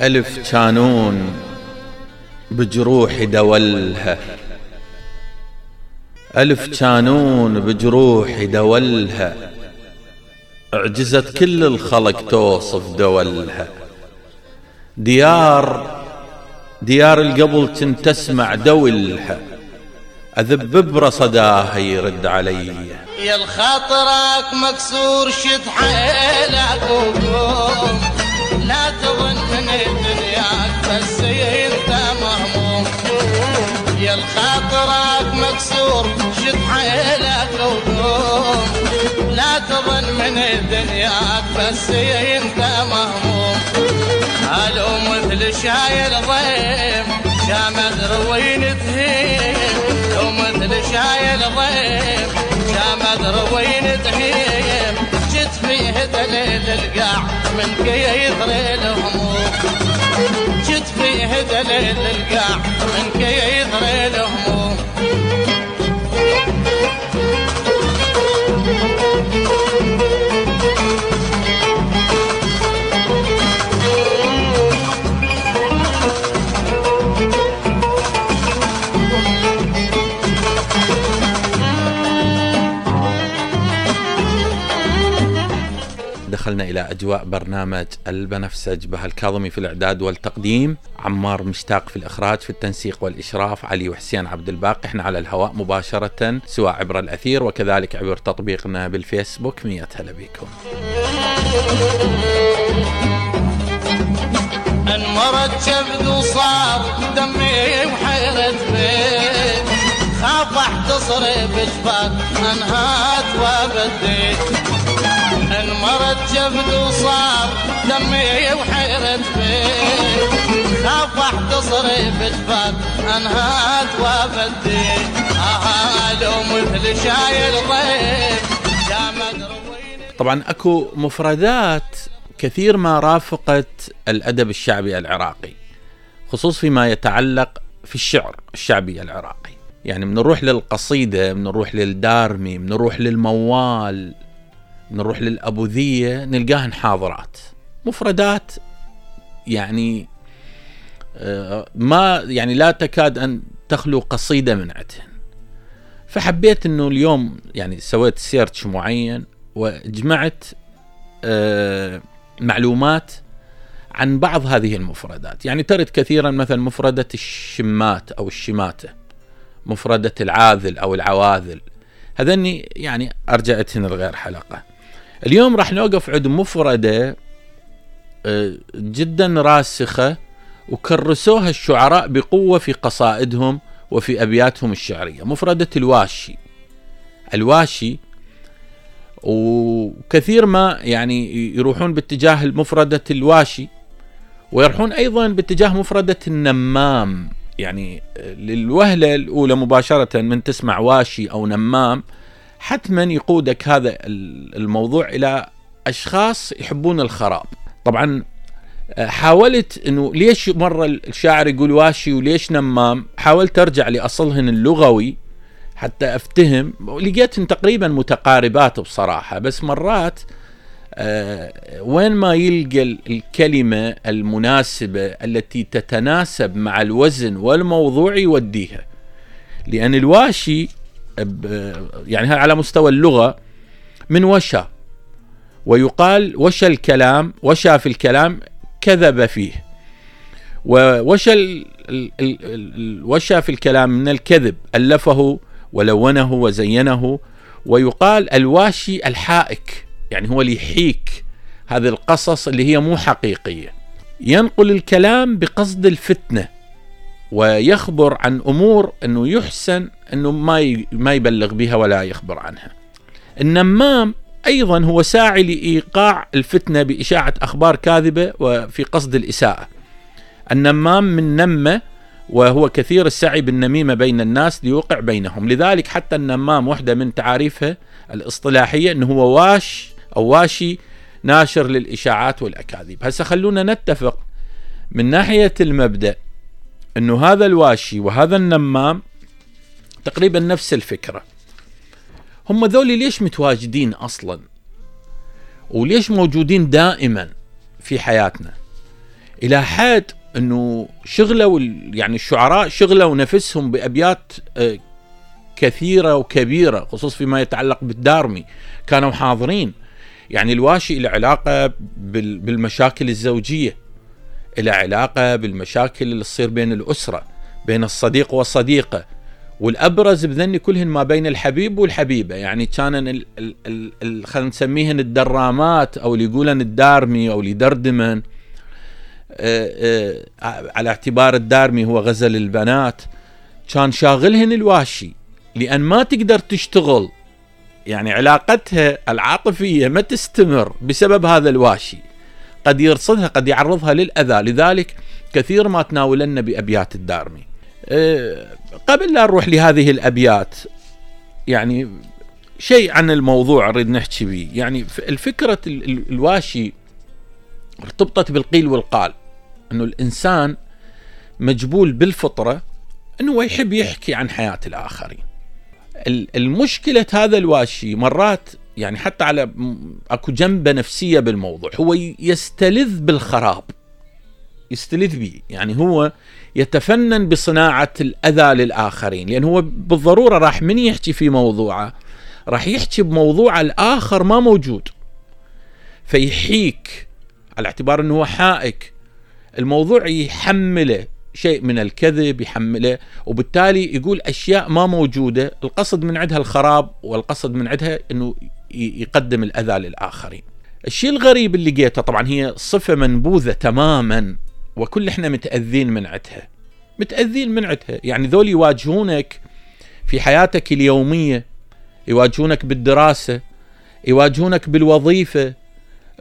ألف كانون بجروح دولها. ألف كانون بجروح دولها أعجزت كل الخلق توصف دولها. ديار ديار القبل كنت تسمع دولها أذب برصداها يرد علي. يا الخاطرك مكسور شد حيلك وقوم من الدنيا بس انت مهموم. قالوا مثل شايل ضيم شامد روين تهيم ومثل شايل ضيم شامد روين تهيم جت فيه دليل القاع من كيثر الهموم جت فيه دليل القاع من كيثر الهموم دخلنا إلى أجواء برنامج البنفسج بها الكاظمي في الإعداد والتقديم. عمار مشتاق في الإخراج في التنسيق والإشراف علي وحسين عبد الباقي. إحنا على الهواء مباشرة سواء عبر الأثير وكذلك عبر تطبيقنا بالفيسبوك. مية هلا بكم. انمرت جبد وصار دمي وحيرة بيت. خاف أحتصر بجبال أنهات وبديت انمرت جبد وصار دمي وحيرة بيت. خاف احتصر بجبال انهات وبديت آه لو مثل شايل ضيف طبعا أكو مفردات كثير ما رافقت الأدب الشعبي العراقي خصوص فيما يتعلق في الشعر الشعبي العراقي. يعني بنروح للقصيدة بنروح للدارمي بنروح للموال بنروح للأبوذية نلقاهن حاضرات مفردات يعني آه، ما يعني لا تكاد أن تخلو قصيدة من عندهن فحبيت أنه اليوم يعني سويت search معين وجمعت آه، معلومات عن بعض هذه المفردات. يعني ترد كثيرا مثلا مفردة الشمات أو الشماتة مفردة العاذل أو العواذل. هذني يعني أرجعتهن لغير حلقة. اليوم راح نوقف عند مفردة آه، جدا راسخة وكرسوها الشعراء بقوة في قصائدهم وفي أبياتهم الشعرية. مفردة الواشي. الواشي وكثير ما يعني يروحون باتجاه مفردة الواشي ويروحون أيضا باتجاه مفردة النمام. يعني للوهلة الأولى مباشرة من تسمع واشي أو نمام حتما يقودك هذا الموضوع إلى أشخاص يحبون الخراب. طبعا حاولت إنه ليش مرة الشاعر يقول واشي وليش نمام؟ حاولت أرجع لأصلهن اللغوي حتى أفتهم. لقيتهن تقريبا متقاربات بصراحة بس مرات آه وين ما يلقى الكلمة المناسبة التي تتناسب مع الوزن والموضوع يوديها. لأن الواشي يعني على مستوى اللغة من وشى ويقال وشى الكلام وشى في الكلام كذب فيه ووشى الوشى في الكلام من الكذب ألفه ولونه وزينه ويقال الواشي الحائك يعني هو اللي يحيك هذه القصص اللي هي مو حقيقية. ينقل الكلام بقصد الفتنة. ويخبر عن أمور أنه يحسن أنه ما ما يبلغ بها ولا يخبر عنها. النمام أيضا هو ساعي لإيقاع الفتنة بإشاعة أخبار كاذبة وفي قصد الإساءة. النمام من نمة وهو كثير السعي بالنميمة بين الناس ليوقع بينهم. لذلك حتى النمام واحدة من تعاريفها الإصطلاحية أنه هو واش أو واشي ناشر للإشاعات والأكاذيب. هسه خلونا نتفق من ناحية المبدأ. أنه هذا الواشي وهذا النمام تقريبا نفس الفكرة. هم ذولي ليش متواجدين أصلا؟ وليش موجودين دائما في حياتنا؟ إلى حد أنه شغلوا يعني الشعراء شغلوا نفسهم بأبيات آه، كثيرة وكبيرة خصوص فيما يتعلق بالدارمي. كانوا حاضرين. يعني الواشي له علاقة بالمشاكل الزوجية. له علاقة بالمشاكل اللي تصير بين الأسرة بين الصديق والصديقة. والأبرز بذني كلهن ما بين الحبيب والحبيبة. يعني كان خلينا نسميهن الدرامات أو اللي يقولن الدارمي أو اللي يدردمن. آه، آه، على اعتبار الدارمي هو غزل البنات. كان شاغلهن الواشي لأن ما تقدر تشتغل. يعني علاقتها العاطفية ما تستمر بسبب هذا الواشي. قد يرصدها قد يعرضها للأذى. لذلك كثير ما تناولنا بأبيات الدارمي. أه، قبل لا نروح لهذه الأبيات يعني شيء عن الموضوع أريد نحكي به. يعني الفكرة الواشي ارتبطت بالقيل والقال أنه الإنسان مجبول بالفطرة أنه يحب يحكي عن حياة الآخرين. المشكلة هذا الواشي مرات يعني حتى على اكو جنبة نفسية بالموضوع. هو يستلذ بالخراب. يستلذ به. يعني هو يتفنن بصناعة الأذى للآخرين. لأن هو بالضرورة راح من يحكي في موضوعه؟ راح يحكي بموضوع الآخر ما موجود. فيحيك على اعتبار أنه هو حائك. الموضوع يحمله. شيء من الكذب يحمله. وبالتالي يقول أشياء ما موجودة. القصد من عندها الخراب. والقصد من عندها أنه يقدم الأذى للآخرين. الشيء الغريب اللي لقيته طبعا هي صفة منبوذة تماما وكل إحنا متأذين من عدها. متأذين من عدها. يعني ذول يواجهونك في حياتك اليومية يواجهونك بالدراسة يواجهونك بالوظيفة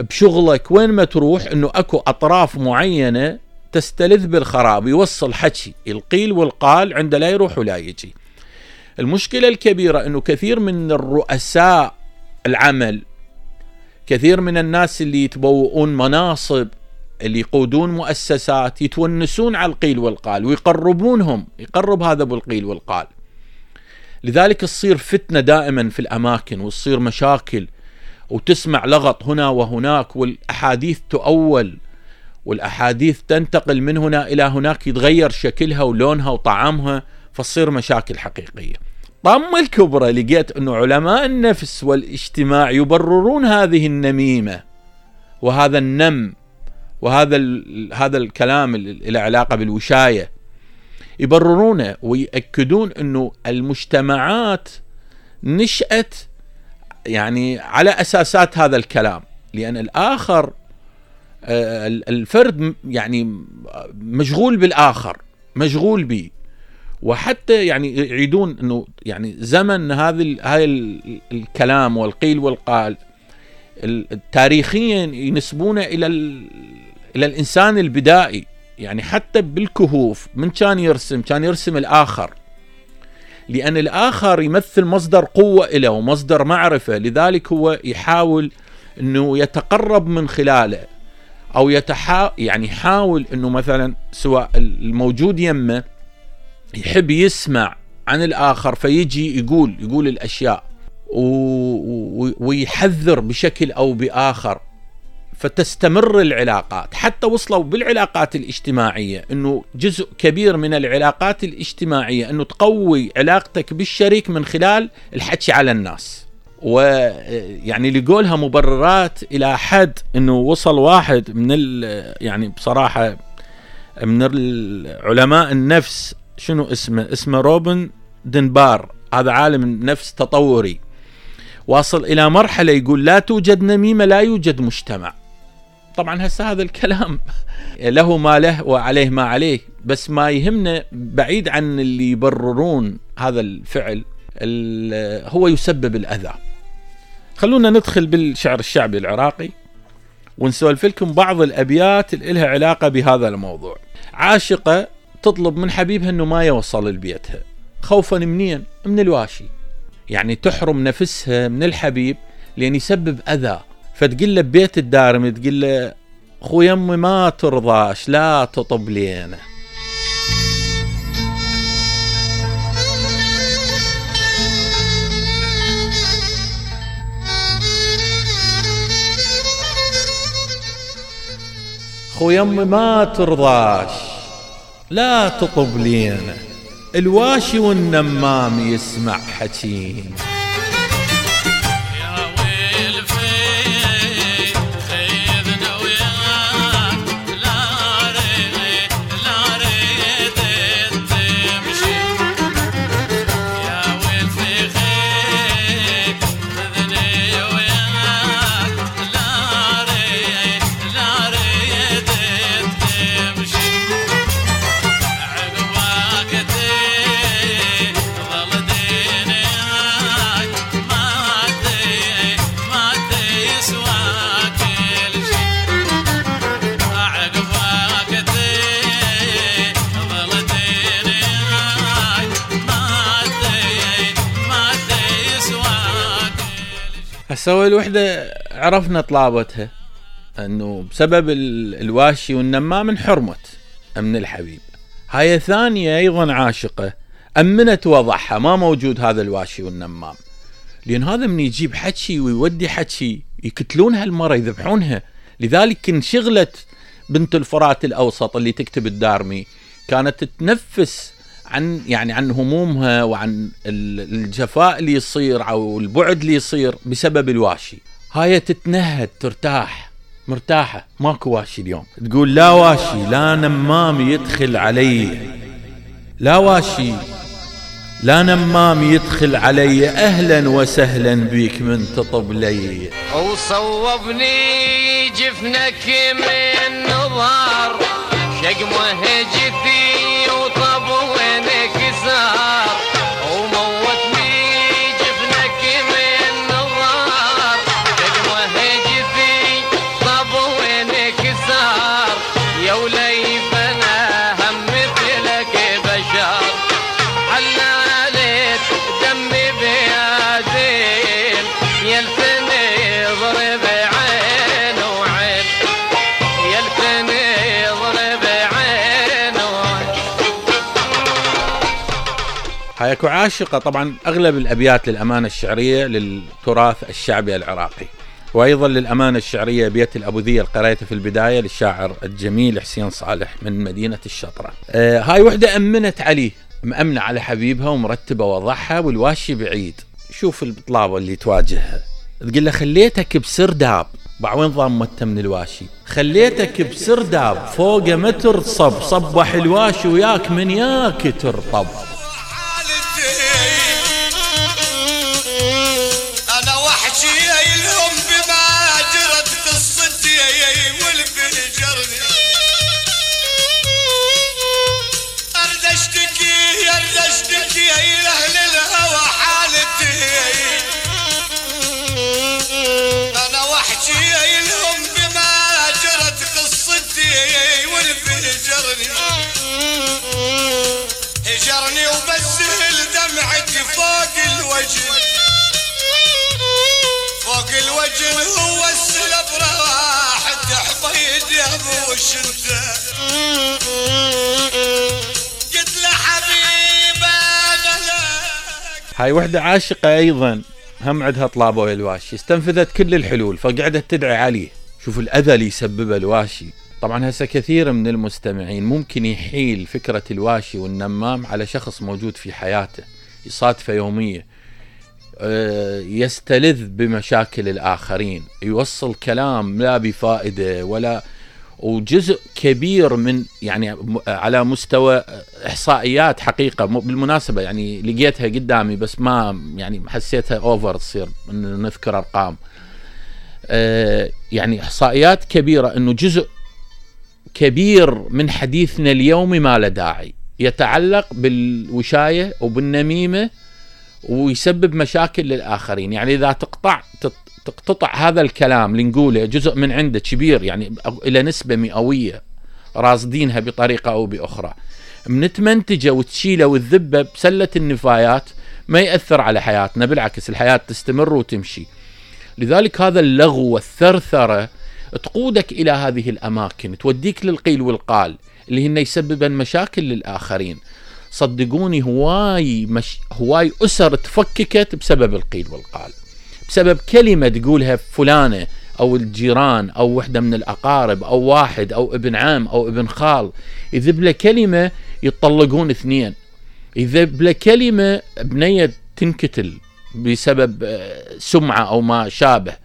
بشغلك وين ما تروح إنه أكو أطراف معينة تستلذ بالخراب يوصل حكي القيل والقال عند لا يروح ولا يجي. المشكلة الكبيرة إنه كثير من الرؤساء العمل كثير من الناس اللي يتبوؤون مناصب اللي يقودون مؤسسات يتونسون على القيل والقال ويقربونهم يقرب هذا بالقيل والقال لذلك تصير فتنة دائما في الأماكن وتصير مشاكل وتسمع لغط هنا وهناك والأحاديث تؤول والأحاديث تنتقل من هنا إلى هناك يتغير شكلها ولونها وطعامها فتصير مشاكل حقيقية. طم الكبرى لقيت انه علماء النفس والاجتماع يبررون هذه النميمة وهذا النم وهذا هذا الكلام له علاقة بالوشاية يبررونه ويأكدون أنه المجتمعات نشأت يعني على أساسات هذا الكلام لأن الآخر آه، الفرد يعني مشغول بالآخر مشغول به. وحتى يعني يعيدون إنه يعني زمن هذا هاي الكلام والقيل والقال تاريخيا ينسبونه إلى إلى الإنسان البدائي. يعني حتى بالكهوف من كان يرسم؟ كان يرسم الآخر. لأن الآخر يمثل مصدر قوة له ومصدر معرفة. لذلك هو يحاول إنه يتقرب من خلاله أو يتحا يعني يحاول إنه مثلا سواء الموجود يمه يحب يسمع عن الآخر فيجي يقول يقول الأشياء ويحذر بشكل أو بآخر فتستمر العلاقات. حتى وصلوا بالعلاقات الاجتماعية إنه جزء كبير من العلاقات الاجتماعية إنه تقوي علاقتك بالشريك من خلال الحكي على الناس. ويعني لقولها مبررات إلى حد إنه وصل واحد من يعني بصراحة من علماء النفس شنو اسمه؟ اسمه روبن دنبار. هذا عالم نفس تطوري. واصل إلى مرحلة يقول لا توجد نميمة لا يوجد مجتمع. طبعا هسه هذا الكلام. له ما له وعليه ما عليه. بس ما يهمنا بعيد عن اللي يبررون هذا الفعل هو يسبب الأذى. خلونا ندخل بالشعر الشعبي العراقي ونسولف لكم بعض الأبيات اللي لها علاقة بهذا الموضوع. عاشقة تطلب من حبيبها إنه ما يوصل لبيتها. خوفا منين؟ من الواشي. يعني تحرم نفسها من الحبيب لأن يسبب أذى. فتقول له ببيت الدارمي تقول له خوي أمي ما ترضاش لا تطب لينا. خوي أمي ما ترضاش لا تطب لينا الواشي والنمام يسمع حكينا هسه الوحدة عرفنا طلابتها. إنه بسبب ال- الواشي والنمام انحرمت من الحبيب. هاي ثانية أيضا عاشقة أمنت وضعها ما موجود هذا الواشي والنمام. لأن هذا من يجيب حكي ويودي حكي يقتلون هالمرة يذبحونها. لذلك انشغلت بنت الفرات الأوسط اللي تكتب الدارمي كانت تتنفس عن يعني عن همومها وعن ال- الجفاء اللي يصير أو البعد اللي يصير بسبب الواشي. هاي تتنهد ترتاح. مرتاحة. ماكو واشي اليوم. تقول لا واشي لا نمام يدخل علي. لا واشي لا نمام يدخل علي. أهلا وسهلا بيك من تطب لي. وصوبني جفنك من نظار شق مهجتي اكو عاشقة. طبعا أغلب الأبيات للأمانة الشعرية للتراث الشعبي العراقي. وأيضا للأمانة الشعرية بيت الابوذية اللي قريته في البداية للشاعر الجميل حسين صالح من مدينة الشطرة. آه هاي وحدة أمنت عليه مأمنة على حبيبها ومرتبة وضعها والواشي بعيد. شوف الطلابة اللي تواجهها. تقول له خليتك بسرداب باع وين ضامته من الواشي؟ خليتك بسرداب فوقه ما ترصب صبح الواشي وياك من ياك ترطب. والفجرني هجرني وبسل دمعتي فوق الوجه. فوق الوجه هو السلب راح تحفيد يا أبو شنته قلت له غلاك. هاي وحدة عاشقة أيضا. هم عندها طلابة الواشي. استنفذت كل الحلول فقعدت تدعي عليه. شوف الأذى اللي يسببه الواشي. طبعا هسه كثير من المستمعين ممكن يحيل فكرة الواشي والنمام على شخص موجود في حياته يصادفه يومية. آه، يستلذ بمشاكل الآخرين يوصل كلام لا بفائدة ولا وجزء كبير من يعني على مستوى إحصائيات حقيقة بالمناسبة يعني لقيتها قدامي بس ما يعني حسيتها اوفر تصير نذكر أرقام. آه، يعني إحصائيات كبيرة إنه جزء كبير من حديثنا اليومي ما له داعي. يتعلق بالوشاية وبالنميمة ويسبب مشاكل للآخرين. يعني إذا تقطع تقتطع هذا الكلام اللي نقوله جزء من عنده كبير يعني أو- إلى نسبة مئوية راصدينها بطريقة أو بأخرى. من تمنتجه وتشيلة وتذبة بسلة النفايات ما يأثر على حياتنا بالعكس الحياة تستمر وتمشي. لذلك هذا اللغو والثرثرة تقودك إلى هذه الأماكن توديك للقيل والقال اللي هن يسببن مشاكل للآخرين. صدقوني هواي مش هواي أسر تفككت بسبب القيل والقال. بسبب كلمة تقولها فلانة أو الجيران أو وحدة من الأقارب أو واحد أو ابن عم أو ابن خال يذب له كلمة يطلقون اثنين. يذب له كلمة بنية تنكتل بسبب آه، سمعة أو ما شابه.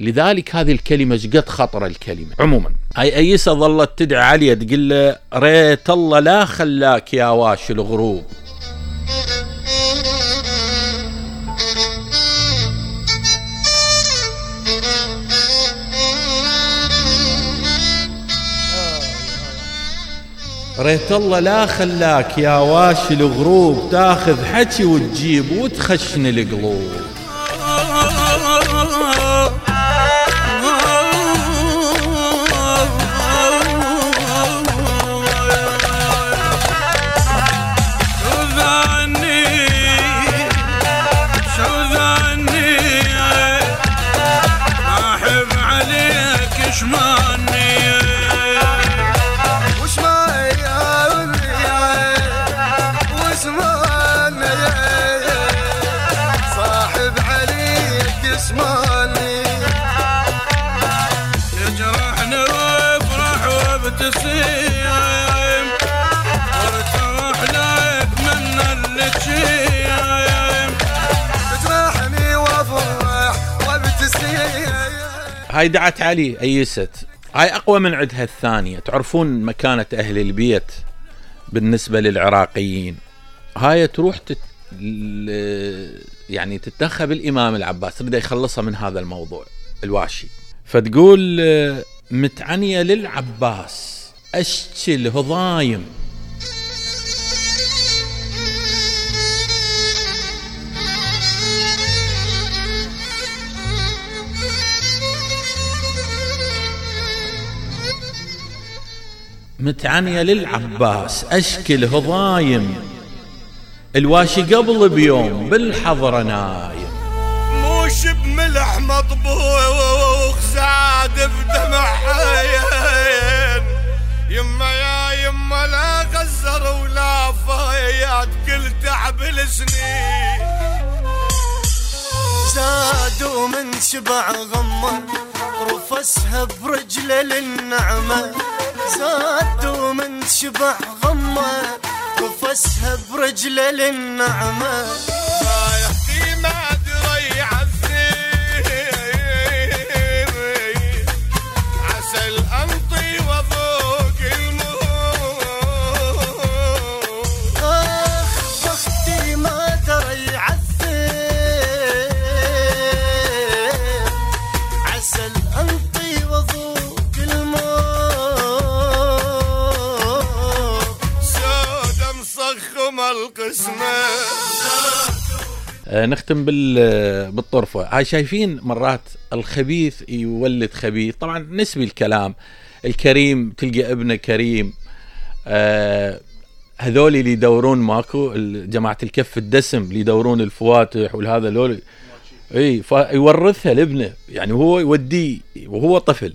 لذلك هذه الكلمة إيش قد خطر الكلمة؟ عموما. هاي ايسه ظلت تدعي عليه تقول له ريت الله لا خلاك يا واش الغروب. ريت الله لا خلاك يا واش الغروب تاخذ حكي وتجيب وتخشن القلوب. هاي دعت علي ايست هاي أقوى من عدها الثانية. تعرفون مكانة أهل البيت بالنسبة للعراقيين؟ هاي تروح تت... يعني تتنخى بالإمام العباس تريد يخلصها من هذا الموضوع الواشي. فتقول آه، متعنية للعباس اشكي الهضايم متعنيه للعباس اشكي الهضايم الواشي قبل بيوم بالحضره نايم. موش بملح مطبوخ زاد بدمع عين. يما يا يما لا غزر ولا فايات كل تعب السنين زادوا من شبع غمة رفسها برجله للنعمة. زادوا من شبع غمه رفسها برجله للنعمه. القسمة آه، نختم بال بالطرفة. هاي شايفين مرات الخبيث يولد خبيث. طبعا نسبي الكلام. الكريم تلقى ابنه كريم. آه هذول اللي يدورون ماكو جماعة الكف الدسم اللي يدورون الفواتح والهذا لول. إي فيورثها لابنه. يعني هو يوديه وهو طفل.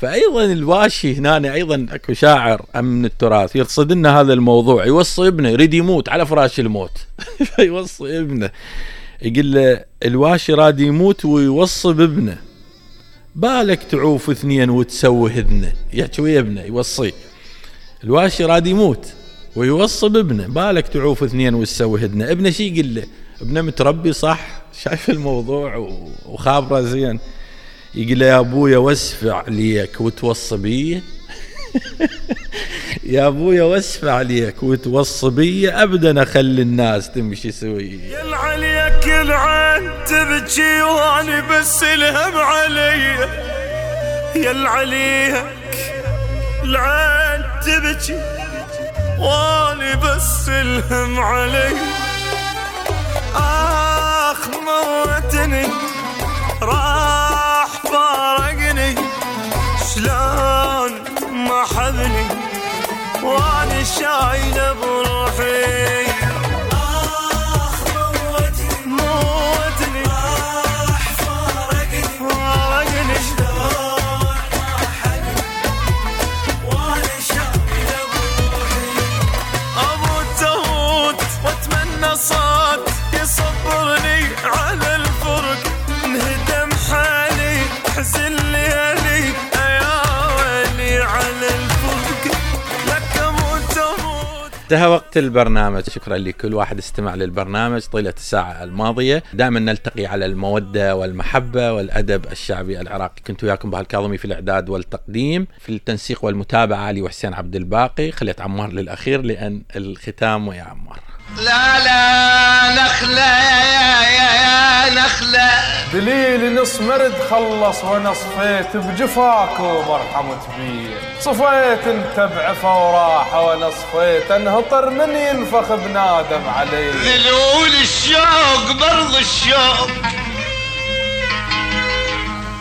فايضا الواشي هنا أيضا أكو شاعر من التراث يرصد لنا هذا الموضوع يوصي ابنه يريد يموت على فراش الموت. فيوصي ابنه يقول له الواشي راد يموت ويوصي بابنه بالك تعوف اثنين وتسوي هذنه. يحكي ويا ابنه يوصيه الواشي راد يموت ويوصي بابنه بالك تعوف اثنين وتسوي هدنه ابنه شي يقول له؟ ابنه متربي صح شايف الموضوع وخابره زين. يقول يا أبويا واسفع ليك وتوصي بي. يا أبويا واسفع عليك وتوصي بي. ابدا أخلي الناس تمشي سويه يل عليك العين تبكي واني بس الهم علي. يل عليك العين تبكي واني بس الهم علي. آخ موتني. انتهى وقت البرنامج. شكرا لكل واحد استمع للبرنامج طيلة الساعة الماضية. دائما نلتقي على المودة والمحبة والأدب الشعبي العراقي. كنت وياكم بهالكاظمي في الإعداد والتقديم. في التنسيق والمتابعة علي وحسين عبد الباقي. خليت عمار للأخير لأن الختام ويا عمار. لا لا نخلة يا يا يا نخلة. دليلي نص مرد خلص وأنا صفيت بجفاك ومرحمت بي صفيت أنت بعفا وراحة وأنا صفيت أنهطر من ينفخ بنادم علي ذلول الشوق برض الشوق.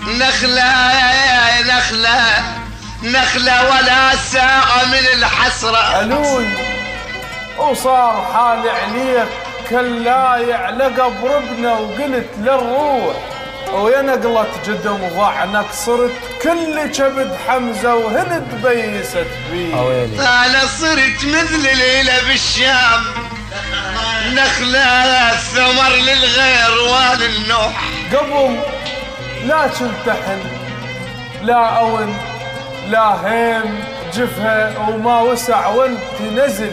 نخلة يا نخلة. نخلة ولا ساعة من الحسرة. ألوي. وصار حالي عليك كلايع لقب ربنا وقلت للروح ويا نقلة جدم ضعنك صرت كل كبد حمزة وهند بيست بي أنا صرت مثل ليلة بالشام نخلة ثمر للغير وللنوح قبل لا كنت حن لا أون لا هيم جفها وما وسع وانت نزل.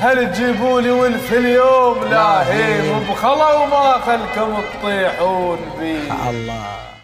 هل تجيبوا لي ولف اليوم؟ لا هيم بخلا وما خلكم تطيحون بي. الله.